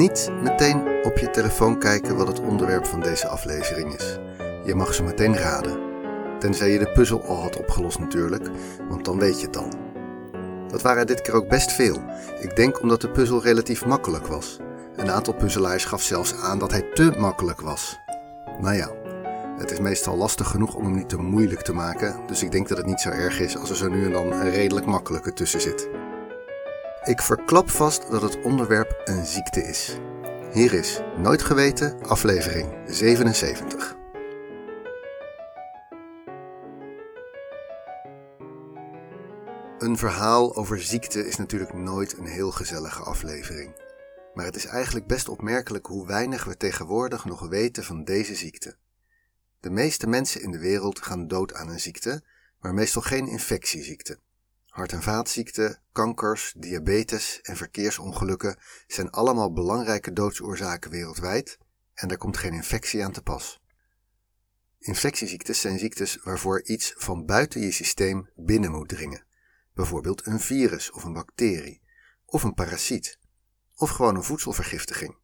Niet meteen op je telefoon kijken wat het onderwerp van deze aflevering is. Je mag ze meteen raden. Tenzij je de puzzel al had opgelost natuurlijk, want dan weet je het al. Dat waren dit keer ook best veel. Ik denk omdat de puzzel relatief makkelijk was. Een aantal puzzelaars gaf zelfs aan dat hij te makkelijk was. Nou ja, het is meestal lastig genoeg om hem niet te moeilijk te maken, dus ik denk dat het niet zo erg is als er zo nu en dan een redelijk makkelijke tussen zit. Ik verklap vast dat het onderwerp een ziekte is. Hier is Nooit Geweten, aflevering 77. Een verhaal over ziekte is natuurlijk nooit een heel gezellige aflevering. Maar het is eigenlijk best opmerkelijk hoe weinig we tegenwoordig nog weten van deze ziekte. De meeste mensen in de wereld gaan dood aan een ziekte, maar meestal geen infectieziekte. Hart- en vaatziekten, kankers, diabetes en verkeersongelukken zijn allemaal belangrijke doodsoorzaken wereldwijd en daar komt geen infectie aan te pas. Infectieziektes zijn ziektes waarvoor iets van buiten je systeem binnen moet dringen. Bijvoorbeeld een virus of een bacterie, of een parasiet, of gewoon een voedselvergiftiging.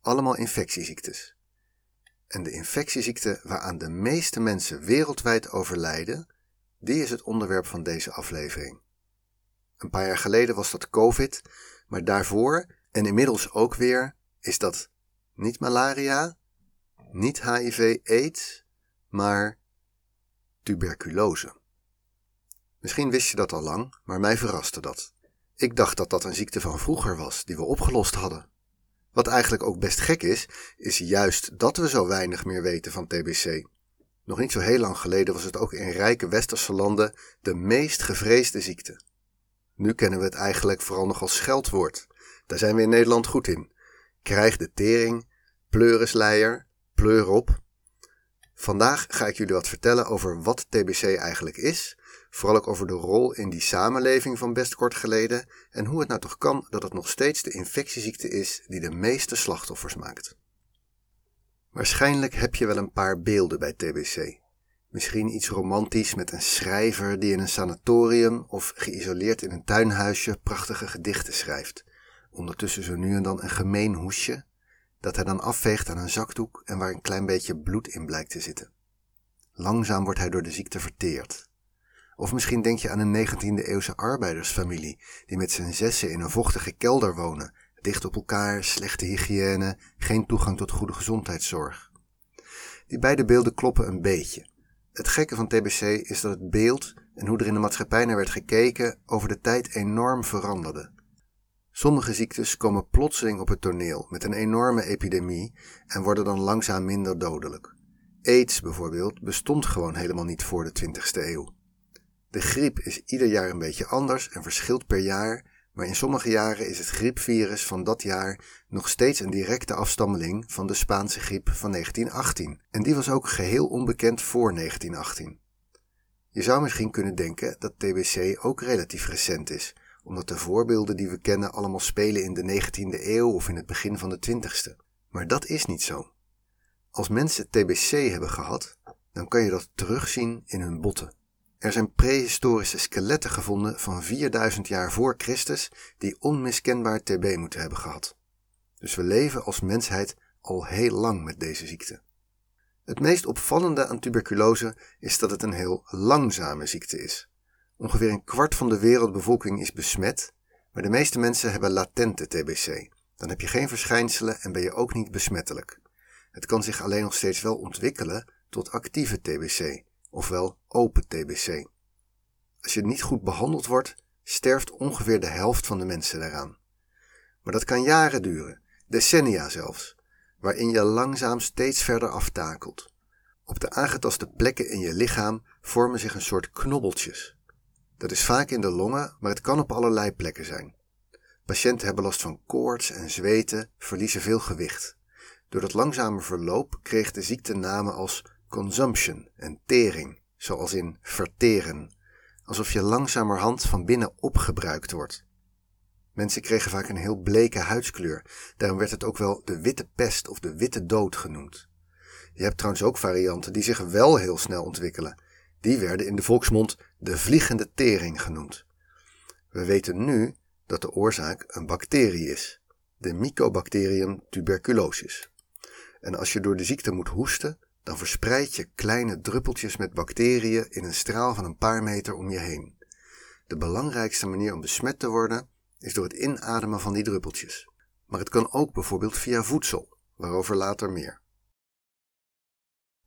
Allemaal infectieziektes. En de infectieziekte waaraan de meeste mensen wereldwijd overlijden, die is het onderwerp van deze aflevering. Een paar jaar geleden was dat COVID, maar daarvoor en inmiddels ook weer is dat niet malaria, niet HIV-AIDS, maar tuberculose. Misschien wist je dat al lang, maar mij verraste dat. Ik dacht dat dat een ziekte van vroeger was, die we opgelost hadden. Wat eigenlijk ook best gek is, is juist dat we zo weinig meer weten van TBC. Nog niet zo heel lang geleden was het ook in rijke westerse landen de meest gevreesde ziekte. Nu kennen we het eigenlijk vooral nog als scheldwoord. Daar zijn we in Nederland goed in. Krijg de tering, pleurisleier, pleur op. Vandaag ga ik jullie wat vertellen over wat TBC eigenlijk is, vooral ook over de rol in die samenleving van best kort geleden en hoe het nou toch kan dat het nog steeds de infectieziekte is die de meeste slachtoffers maakt. Waarschijnlijk heb je wel een paar beelden bij TBC. Misschien iets romantisch met een schrijver die in een sanatorium of geïsoleerd in een tuinhuisje prachtige gedichten schrijft. Ondertussen zo nu en dan een gemeen hoesje, dat hij dan afveegt aan een zakdoek en waar een klein beetje bloed in blijkt te zitten. Langzaam wordt hij door de ziekte verteerd. Of misschien denk je aan een 19e eeuwse arbeidersfamilie die met zijn zessen in een vochtige kelder wonen, dicht op elkaar, slechte hygiëne, geen toegang tot goede gezondheidszorg. Die beide beelden kloppen een beetje. Het gekke van TBC is dat het beeld en hoe er in de maatschappij naar werd gekeken over de tijd enorm veranderde. Sommige ziektes komen plotseling op het toneel met een enorme epidemie en worden dan langzaam minder dodelijk. AIDS bijvoorbeeld bestond gewoon helemaal niet voor de 20ste eeuw. De griep is ieder jaar een beetje anders en verschilt per jaar, maar in sommige jaren is het griepvirus van dat jaar nog steeds een directe afstammeling van de Spaanse griep van 1918. En die was ook geheel onbekend voor 1918. Je zou misschien kunnen denken dat TBC ook relatief recent is, omdat de voorbeelden die we kennen allemaal spelen in de 19e eeuw of in het begin van de 20ste. Maar dat is niet zo. Als mensen TBC hebben gehad, dan kan je dat terugzien in hun botten. Er zijn prehistorische skeletten gevonden van 4000 jaar voor Christus die onmiskenbaar TB moeten hebben gehad. Dus we leven als mensheid al heel lang met deze ziekte. Het meest opvallende aan tuberculose is dat het een heel langzame ziekte is. Ongeveer een kwart van de wereldbevolking is besmet, maar de meeste mensen hebben latente TBC. Dan heb je geen verschijnselen en ben je ook niet besmettelijk. Het kan zich alleen nog steeds wel ontwikkelen tot actieve TBC, ofwel open TBC. Als je niet goed behandeld wordt, sterft ongeveer de helft van de mensen daaraan. Maar dat kan jaren duren, decennia zelfs, waarin je langzaam steeds verder aftakelt. Op de aangetaste plekken in je lichaam vormen zich een soort knobbeltjes. Dat is vaak in de longen, maar het kan op allerlei plekken zijn. Patiënten hebben last van koorts en zweten, verliezen veel gewicht. Door dat langzame verloop kreeg de ziekte namen als consumption en tering, zoals in verteren, alsof je langzamerhand van binnen opgebruikt wordt. Mensen kregen vaak een heel bleke huidskleur, daarom werd het ook wel de witte pest of de witte dood genoemd. Je hebt trouwens ook varianten die zich wel heel snel ontwikkelen. Die werden in de volksmond de vliegende tering genoemd. We weten nu dat de oorzaak een bacterie is. de Mycobacterium tuberculosis. En als je door de ziekte moet hoesten, dan verspreid je kleine druppeltjes met bacteriën in een straal van een paar meter om je heen. De belangrijkste manier om besmet te worden is door het inademen van die druppeltjes. Maar het kan ook bijvoorbeeld via voedsel, waarover later meer.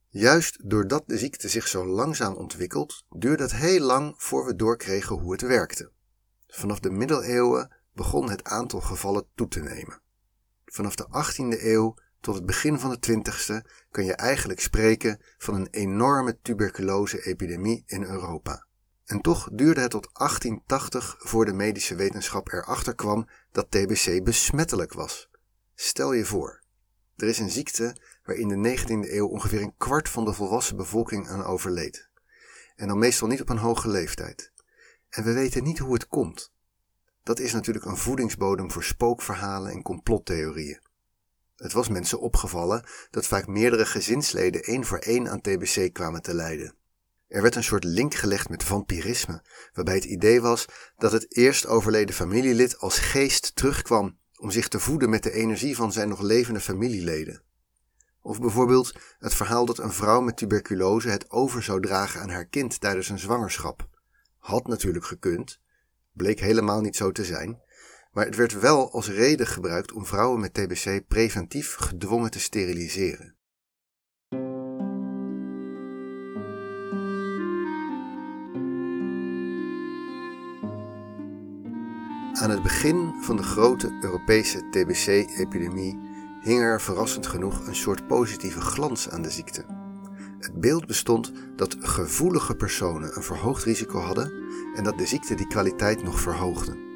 Juist doordat de ziekte zich zo langzaam ontwikkelt, duurde het heel lang voor we doorkregen hoe het werkte. Vanaf de middeleeuwen begon het aantal gevallen toe te nemen. Vanaf de 18e eeuw tot het begin van de 20e kan je eigenlijk spreken van een enorme tuberculose-epidemie in Europa. En toch duurde het tot 1880 voor de medische wetenschap erachter kwam dat TBC besmettelijk was. Stel je voor, er is een ziekte waar in de 19e eeuw ongeveer een kwart van de volwassen bevolking aan overleed. En dan meestal niet op een hoge leeftijd. En we weten niet hoe het komt. Dat is natuurlijk een voedingsbodem voor spookverhalen en complottheorieën. Het was mensen opgevallen dat vaak meerdere gezinsleden één voor één aan TBC kwamen te lijden. Er werd een soort link gelegd met vampirisme, waarbij het idee was dat het eerst overleden familielid als geest terugkwam om zich te voeden met de energie van zijn nog levende familieleden. Of bijvoorbeeld het verhaal dat een vrouw met tuberculose het over zou dragen aan haar kind tijdens een zwangerschap. Had natuurlijk gekund, bleek helemaal niet zo te zijn, maar het werd wel als reden gebruikt om vrouwen met TBC preventief gedwongen te steriliseren. Aan het begin van de grote Europese TBC-epidemie hing er verrassend genoeg een soort positieve glans aan de ziekte. Het beeld bestond dat gevoelige personen een verhoogd risico hadden en dat de ziekte die kwaliteit nog verhoogde.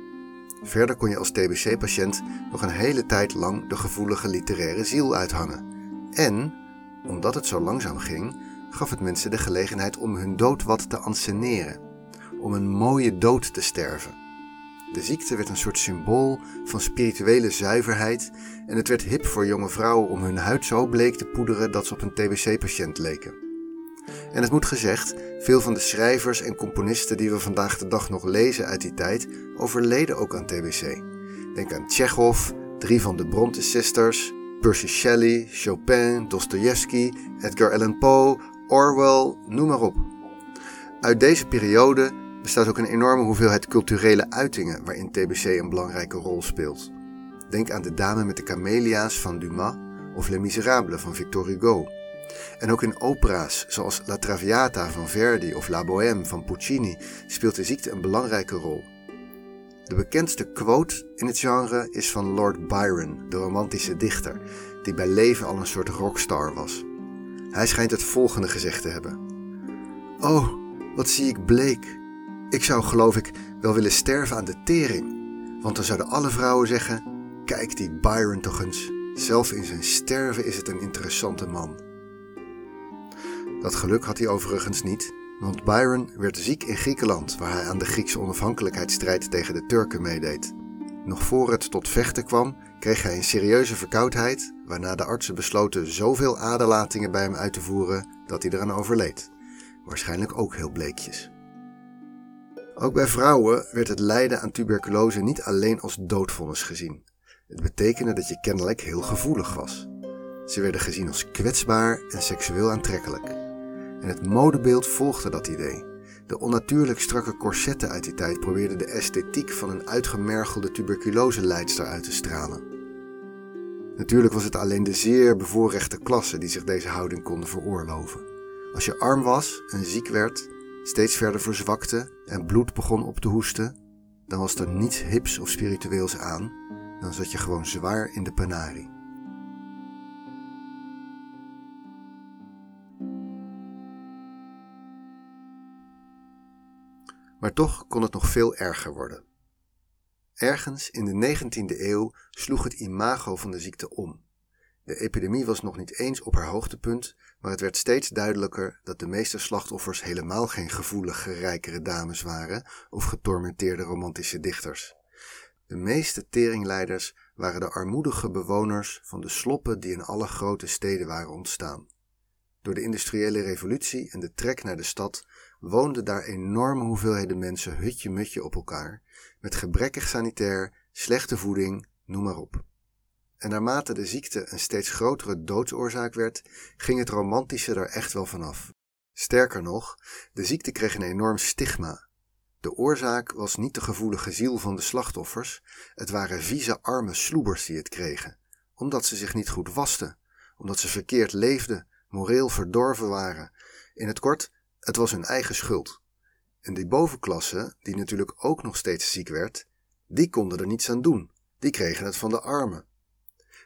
Verder kon je als TBC-patiënt nog een hele tijd lang de gevoelige literaire ziel uithangen. En, omdat het zo langzaam ging, gaf het mensen de gelegenheid om hun dood wat te anseneren, om een mooie dood te sterven. De ziekte werd een soort symbool van spirituele zuiverheid en het werd hip voor jonge vrouwen om hun huid zo bleek te poederen dat ze op een TBC-patiënt leken. En het moet gezegd, veel van de schrijvers en componisten die we vandaag de dag nog lezen uit die tijd overleden ook aan TBC. Denk aan Tsjechov, drie van de Bronte Sisters, Percy Shelley, Chopin, Dostoevsky, Edgar Allan Poe, Orwell, noem maar op. Uit deze periode bestaat ook een enorme hoeveelheid culturele uitingen waarin TBC een belangrijke rol speelt. Denk aan De Dame met de Camelia's van Dumas of Les Miserables van Victor Hugo. En ook in opera's zoals La Traviata van Verdi of La Bohème van Puccini speelt de ziekte een belangrijke rol. De bekendste quote in het genre is van Lord Byron, de romantische dichter, die bij leven al een soort rockstar was. Hij schijnt het volgende gezegd te hebben: Oh, wat zie ik bleek, ik zou geloof ik wel willen sterven aan de tering. Want dan zouden alle vrouwen zeggen: Kijk die Byron toch eens. Zelf in zijn sterven is het een interessante man. Dat geluk had hij overigens niet, want Byron werd ziek in Griekenland, waar hij aan de Griekse onafhankelijkheidsstrijd tegen de Turken meedeed. Nog voor het tot vechten kwam, kreeg hij een serieuze verkoudheid, waarna de artsen besloten zoveel aderlatingen bij hem uit te voeren dat hij eraan overleed. Waarschijnlijk ook heel bleekjes. Ook bij vrouwen werd het lijden aan tuberculose niet alleen als doodvonnis gezien. Het betekende dat je kennelijk heel gevoelig was. Ze werden gezien als kwetsbaar en seksueel aantrekkelijk. En het modebeeld volgde dat idee. De onnatuurlijk strakke corsetten uit die tijd probeerden de esthetiek van een uitgemergelde tuberculose-leidster uit te stralen. Natuurlijk was het alleen de zeer bevoorrechte klasse die zich deze houding konden veroorloven. Als je arm was en ziek werd, steeds verder verzwakte en bloed begon op te hoesten, dan was er niets hips of spiritueels aan, dan zat je gewoon zwaar in de penarie. Maar toch kon het nog veel erger worden. Ergens in de 19e eeuw sloeg het imago van de ziekte om. De epidemie was nog niet eens op haar hoogtepunt, maar het werd steeds duidelijker dat de meeste slachtoffers helemaal geen gevoelige, rijkere dames waren of getormenteerde romantische dichters. De meeste teringleiders waren de armoedige bewoners van de sloppen die in alle grote steden waren ontstaan. Door de industriële revolutie en de trek naar de stad woonden daar enorme hoeveelheden mensen hutje-mutje op elkaar, met gebrekkig sanitair, slechte voeding, noem maar op. En naarmate de ziekte een steeds grotere doodsoorzaak werd, ging het romantische er echt wel vanaf. Sterker nog, de ziekte kreeg een enorm stigma. De oorzaak was niet de gevoelige ziel van de slachtoffers, het waren vieze arme sloebers die het kregen, omdat ze zich niet goed wasten, omdat ze verkeerd leefden, moreel verdorven waren. In het kort, het was hun eigen schuld. En die bovenklasse, die natuurlijk ook nog steeds ziek werd, die konden er niets aan doen. Die kregen het van de armen.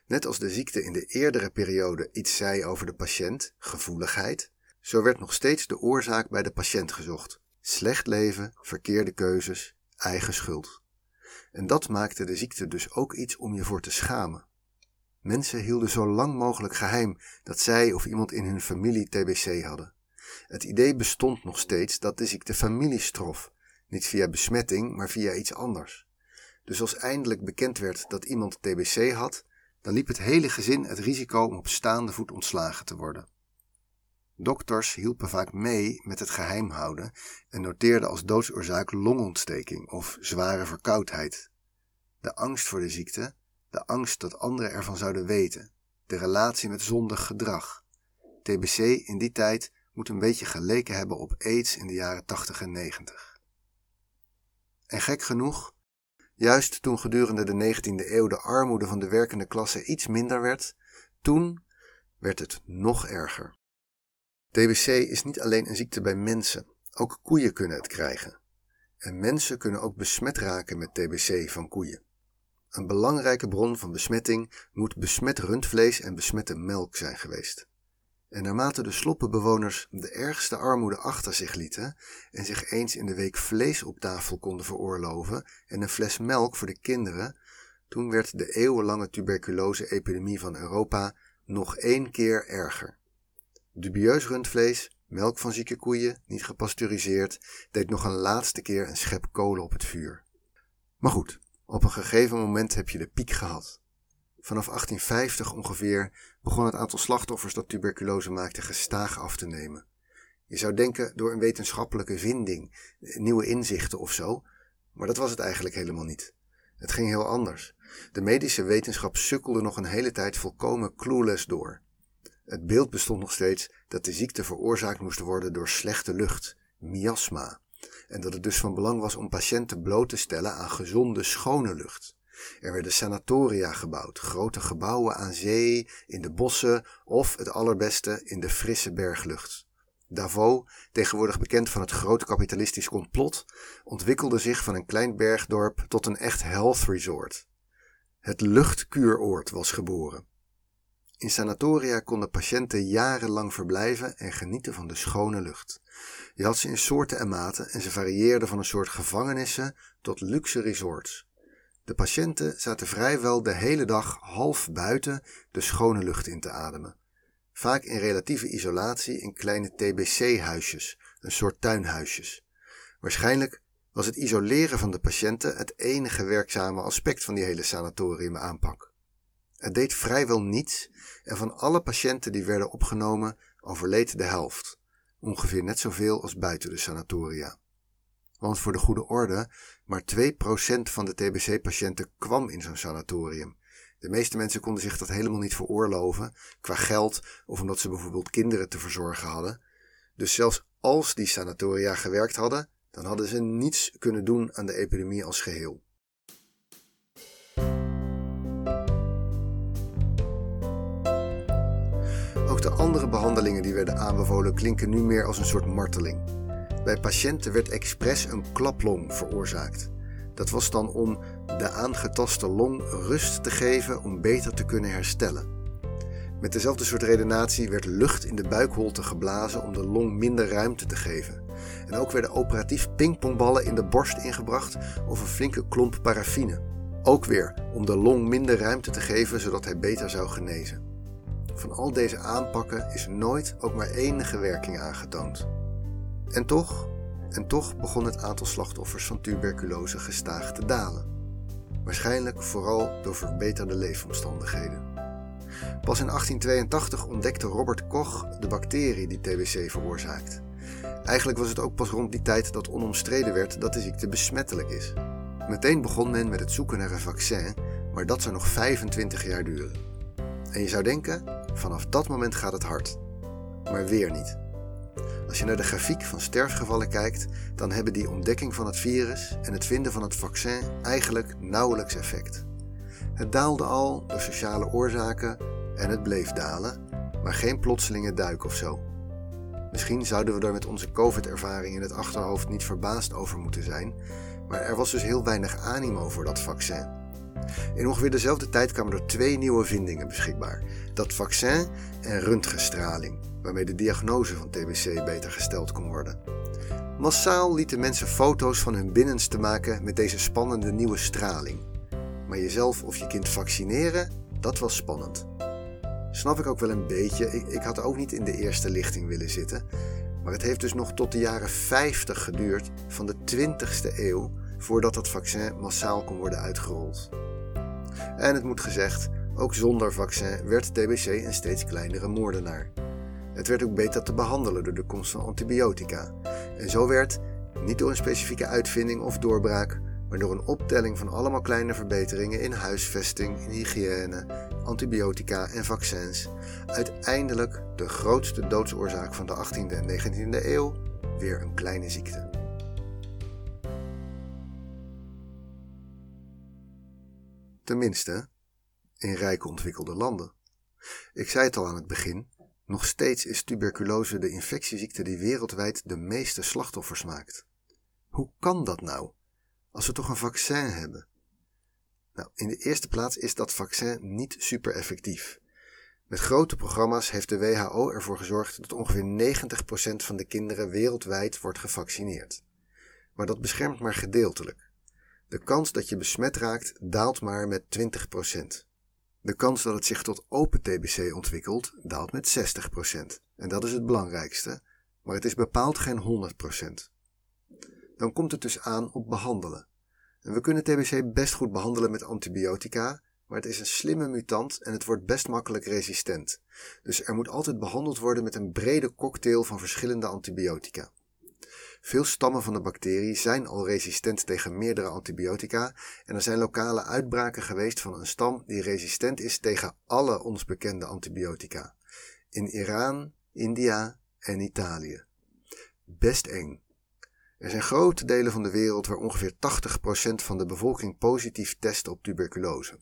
Net als de ziekte in de eerdere periode iets zei over de patiënt, gevoeligheid, zo werd nog steeds de oorzaak bij de patiënt gezocht. Slecht leven, verkeerde keuzes, eigen schuld. En dat maakte de ziekte dus ook iets om je voor te schamen. Mensen hielden zo lang mogelijk geheim dat zij of iemand in hun familie TBC hadden. Het idee bestond nog steeds dat de ziekte families trof, niet via besmetting, maar via iets anders. Dus als eindelijk bekend werd dat iemand TBC had, dan liep het hele gezin het risico om op staande voet ontslagen te worden. Dokters hielpen vaak mee met het geheim houden en noteerden als doodsoorzaak longontsteking of zware verkoudheid. De angst voor de ziekte, de angst dat anderen ervan zouden weten, de relatie met zondig gedrag. TBC in die tijd moet een beetje geleken hebben op AIDS in de jaren 80 en 90. En gek genoeg, juist toen gedurende de 19e eeuw de armoede van de werkende klasse iets minder werd, toen werd het nog erger. TBC is niet alleen een ziekte bij mensen, ook koeien kunnen het krijgen. En mensen kunnen ook besmet raken met TBC van koeien. Een belangrijke bron van besmetting moet besmet rundvlees en besmette melk zijn geweest. En naarmate de sloppenbewoners de ergste armoede achter zich lieten en zich eens in de week vlees op tafel konden veroorloven en een fles melk voor de kinderen, toen werd de eeuwenlange tuberculose-epidemie van Europa nog één keer erger. Dubieus rundvlees, melk van zieke koeien, niet gepasteuriseerd, deed nog een laatste keer een schep kolen op het vuur. Maar goed, op een gegeven moment heb je de piek gehad. Vanaf 1850 ongeveer begon het aantal slachtoffers dat tuberculose maakte gestaag af te nemen. Je zou denken door een wetenschappelijke vinding, nieuwe inzichten of zo, maar dat was het eigenlijk helemaal niet. Het ging heel anders. De medische wetenschap sukkelde nog een hele tijd volkomen clueless door. Het beeld bestond nog steeds dat de ziekte veroorzaakt moest worden door slechte lucht, miasma, en dat het dus van belang was om patiënten bloot te stellen aan gezonde, schone lucht. Er werden sanatoria gebouwd, grote gebouwen aan zee, in de bossen of, het allerbeste, in de frisse berglucht. Davos, tegenwoordig bekend van het grote kapitalistisch complot, ontwikkelde zich van een klein bergdorp tot een echt health resort. Het luchtkuuroord was geboren. In sanatoria konden patiënten jarenlang verblijven en genieten van de schone lucht. Je had ze in soorten en maten en ze varieerden van een soort gevangenissen tot luxe resorts. De patiënten zaten vrijwel de hele dag half buiten de schone lucht in te ademen. Vaak in relatieve isolatie in kleine TBC-huisjes, een soort tuinhuisjes. Waarschijnlijk was het isoleren van de patiënten het enige werkzame aspect van die hele sanatoriumaanpak. Het deed vrijwel niets en van alle patiënten die werden opgenomen overleed de helft, ongeveer net zoveel als buiten de sanatoria. Want voor de goede orde, maar 2% van de TBC-patiënten kwam in zo'n sanatorium. De meeste mensen konden zich dat helemaal niet veroorloven, qua geld of omdat ze bijvoorbeeld kinderen te verzorgen hadden. Dus zelfs als die sanatoria gewerkt hadden, dan hadden ze niets kunnen doen aan de epidemie als geheel. Ook de andere behandelingen die werden aanbevolen klinken nu meer als een soort marteling. Bij patiënten werd expres een klaplong veroorzaakt. Dat was dan om de aangetaste long rust te geven om beter te kunnen herstellen. Met dezelfde soort redenatie werd lucht in de buikholte geblazen om de long minder ruimte te geven. En ook werden operatief pingpongballen in de borst ingebracht of een flinke klomp paraffine. Ook weer om de long minder ruimte te geven zodat hij beter zou genezen. Van al deze aanpakken is nooit ook maar enige werking aangetoond. En toch, en toch begon het aantal slachtoffers van tuberculose gestaag te dalen. Waarschijnlijk vooral door verbeterde leefomstandigheden. Pas in 1882 ontdekte Robert Koch de bacterie die TBC veroorzaakt. Eigenlijk was het ook pas rond die tijd dat onomstreden werd dat de ziekte besmettelijk is. Meteen begon men met het zoeken naar een vaccin, maar maar dat zou nog 25 jaar duren. En je zou denken, vanaf dat moment gaat het hard. Maar weer niet. Als je naar de grafiek van sterfgevallen kijkt, dan hebben die ontdekking van het virus en het vinden van het vaccin eigenlijk nauwelijks effect. Het daalde al door sociale oorzaken en het bleef dalen, maar geen plotselinge duik of zo. Misschien zouden we er met onze COVID-ervaring in het achterhoofd niet verbaasd over moeten zijn, maar er was dus heel weinig animo voor dat vaccin. In ongeveer dezelfde tijd kwamen er twee nieuwe vindingen beschikbaar: dat vaccin en röntgenstraling, waarmee de diagnose van TBC beter gesteld kon worden. Massaal lieten mensen foto's van hun binnenste maken met deze spannende nieuwe straling. Maar jezelf of je kind vaccineren, dat was spannend. Snap ik ook wel een beetje. Ik, ik had ook niet in de eerste lichting willen zitten. Maar het heeft dus nog tot de jaren 50 geduurd van de 20ste eeuw voordat dat vaccin massaal kon worden uitgerold. En het moet gezegd, ook zonder vaccin werd TBC een steeds kleinere moordenaar. Het werd ook beter te behandelen door de komst van antibiotica. En zo werd, niet door een specifieke uitvinding of doorbraak, maar door een optelling van allemaal kleine verbeteringen in huisvesting, in hygiëne, antibiotica en vaccins, uiteindelijk de grootste doodsoorzaak van de 18e en 19e eeuw weer een kleine ziekte. Tenminste, in rijke ontwikkelde landen. Ik zei het al aan het begin, nog steeds is tuberculose de infectieziekte die wereldwijd de meeste slachtoffers maakt. Hoe kan dat nou? Als we toch een vaccin hebben? Nou, in de eerste plaats is dat vaccin niet super effectief. Met grote programma's heeft de WHO ervoor gezorgd dat ongeveer 90% van de kinderen wereldwijd wordt gevaccineerd. Maar dat beschermt maar gedeeltelijk. De kans dat je besmet raakt daalt maar met 20%. De kans dat het zich tot open TBC ontwikkelt daalt met 60%. En dat is het belangrijkste, maar het is bepaald geen 100%. Dan komt het dus aan op behandelen. En we kunnen TBC best goed behandelen met antibiotica, maar het is een slimme mutant en het wordt best makkelijk resistent. Dus er moet altijd behandeld worden met een brede cocktail van verschillende antibiotica. Veel stammen van de bacterie zijn al resistent tegen meerdere antibiotica en er zijn lokale uitbraken geweest van een stam die resistent is tegen alle ons bekende antibiotica. In Iran, India en Italië. Best eng. Er zijn grote delen van de wereld waar ongeveer 80% van de bevolking positief test op tuberculose.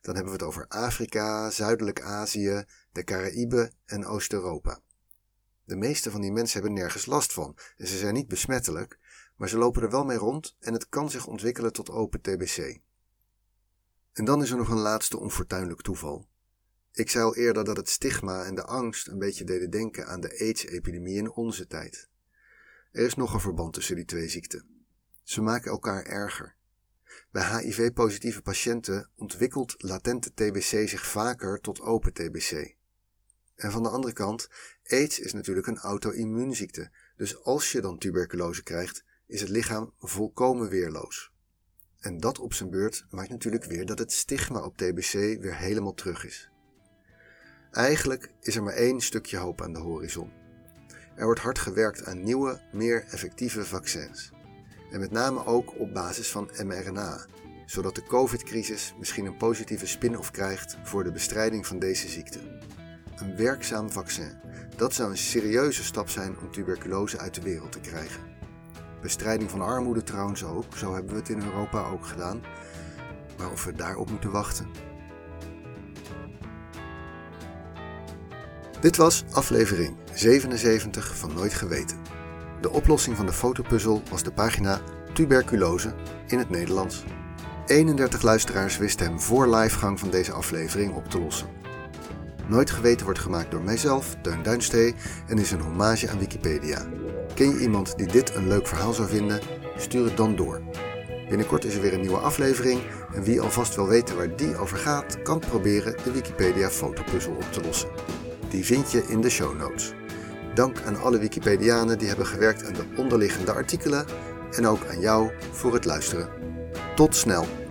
Dan hebben we het over Afrika, Zuidelijk Azië, de Caraïben en Oost-Europa. De meeste van die mensen hebben nergens last van en ze zijn niet besmettelijk, maar ze lopen er wel mee rond en het kan zich ontwikkelen tot open TBC. En dan is er nog een laatste onfortuinlijk toeval. Ik zei al eerder dat het stigma en de angst een beetje deden denken aan de AIDS-epidemie in onze tijd. Er is nog een verband tussen die twee ziekten. Ze maken elkaar erger. Bij HIV-positieve patiënten ontwikkelt latente TBC zich vaker tot open TBC. En van de andere kant, AIDS is natuurlijk een auto-immuunziekte. Dus als je dan tuberculose krijgt, is het lichaam volkomen weerloos. En dat op zijn beurt maakt natuurlijk weer dat het stigma op TBC weer helemaal terug is. Eigenlijk is er maar één stukje hoop aan de horizon. Er wordt hard gewerkt aan nieuwe, meer effectieve vaccins. En met name ook op basis van mRNA, zodat de COVID-crisis misschien een positieve spin-off krijgt voor de bestrijding van deze ziekte. Een werkzaam vaccin. Dat zou een serieuze stap zijn om tuberculose uit de wereld te krijgen. Bestrijding van armoede trouwens ook, zo hebben we het in Europa ook gedaan. Maar of we daarop moeten wachten. Dit was aflevering 77 van Nooit Geweten. De oplossing van de fotopuzzel was de pagina Tuberculose in het Nederlands. 31 luisteraars wisten hem voor livegang van deze aflevering op te lossen. Nooit Geweten wordt gemaakt door mijzelf, Teun Duinstee, en is een hommage aan Wikipedia. Ken je iemand die dit een leuk verhaal zou vinden? Stuur het dan door. Binnenkort is er weer een nieuwe aflevering en wie alvast wil weten waar die over gaat, kan proberen de Wikipedia fotopuzzel op te lossen. Die vind je in de show notes. Dank aan alle Wikipedianen die hebben gewerkt aan de onderliggende artikelen en ook aan jou voor het luisteren. Tot snel!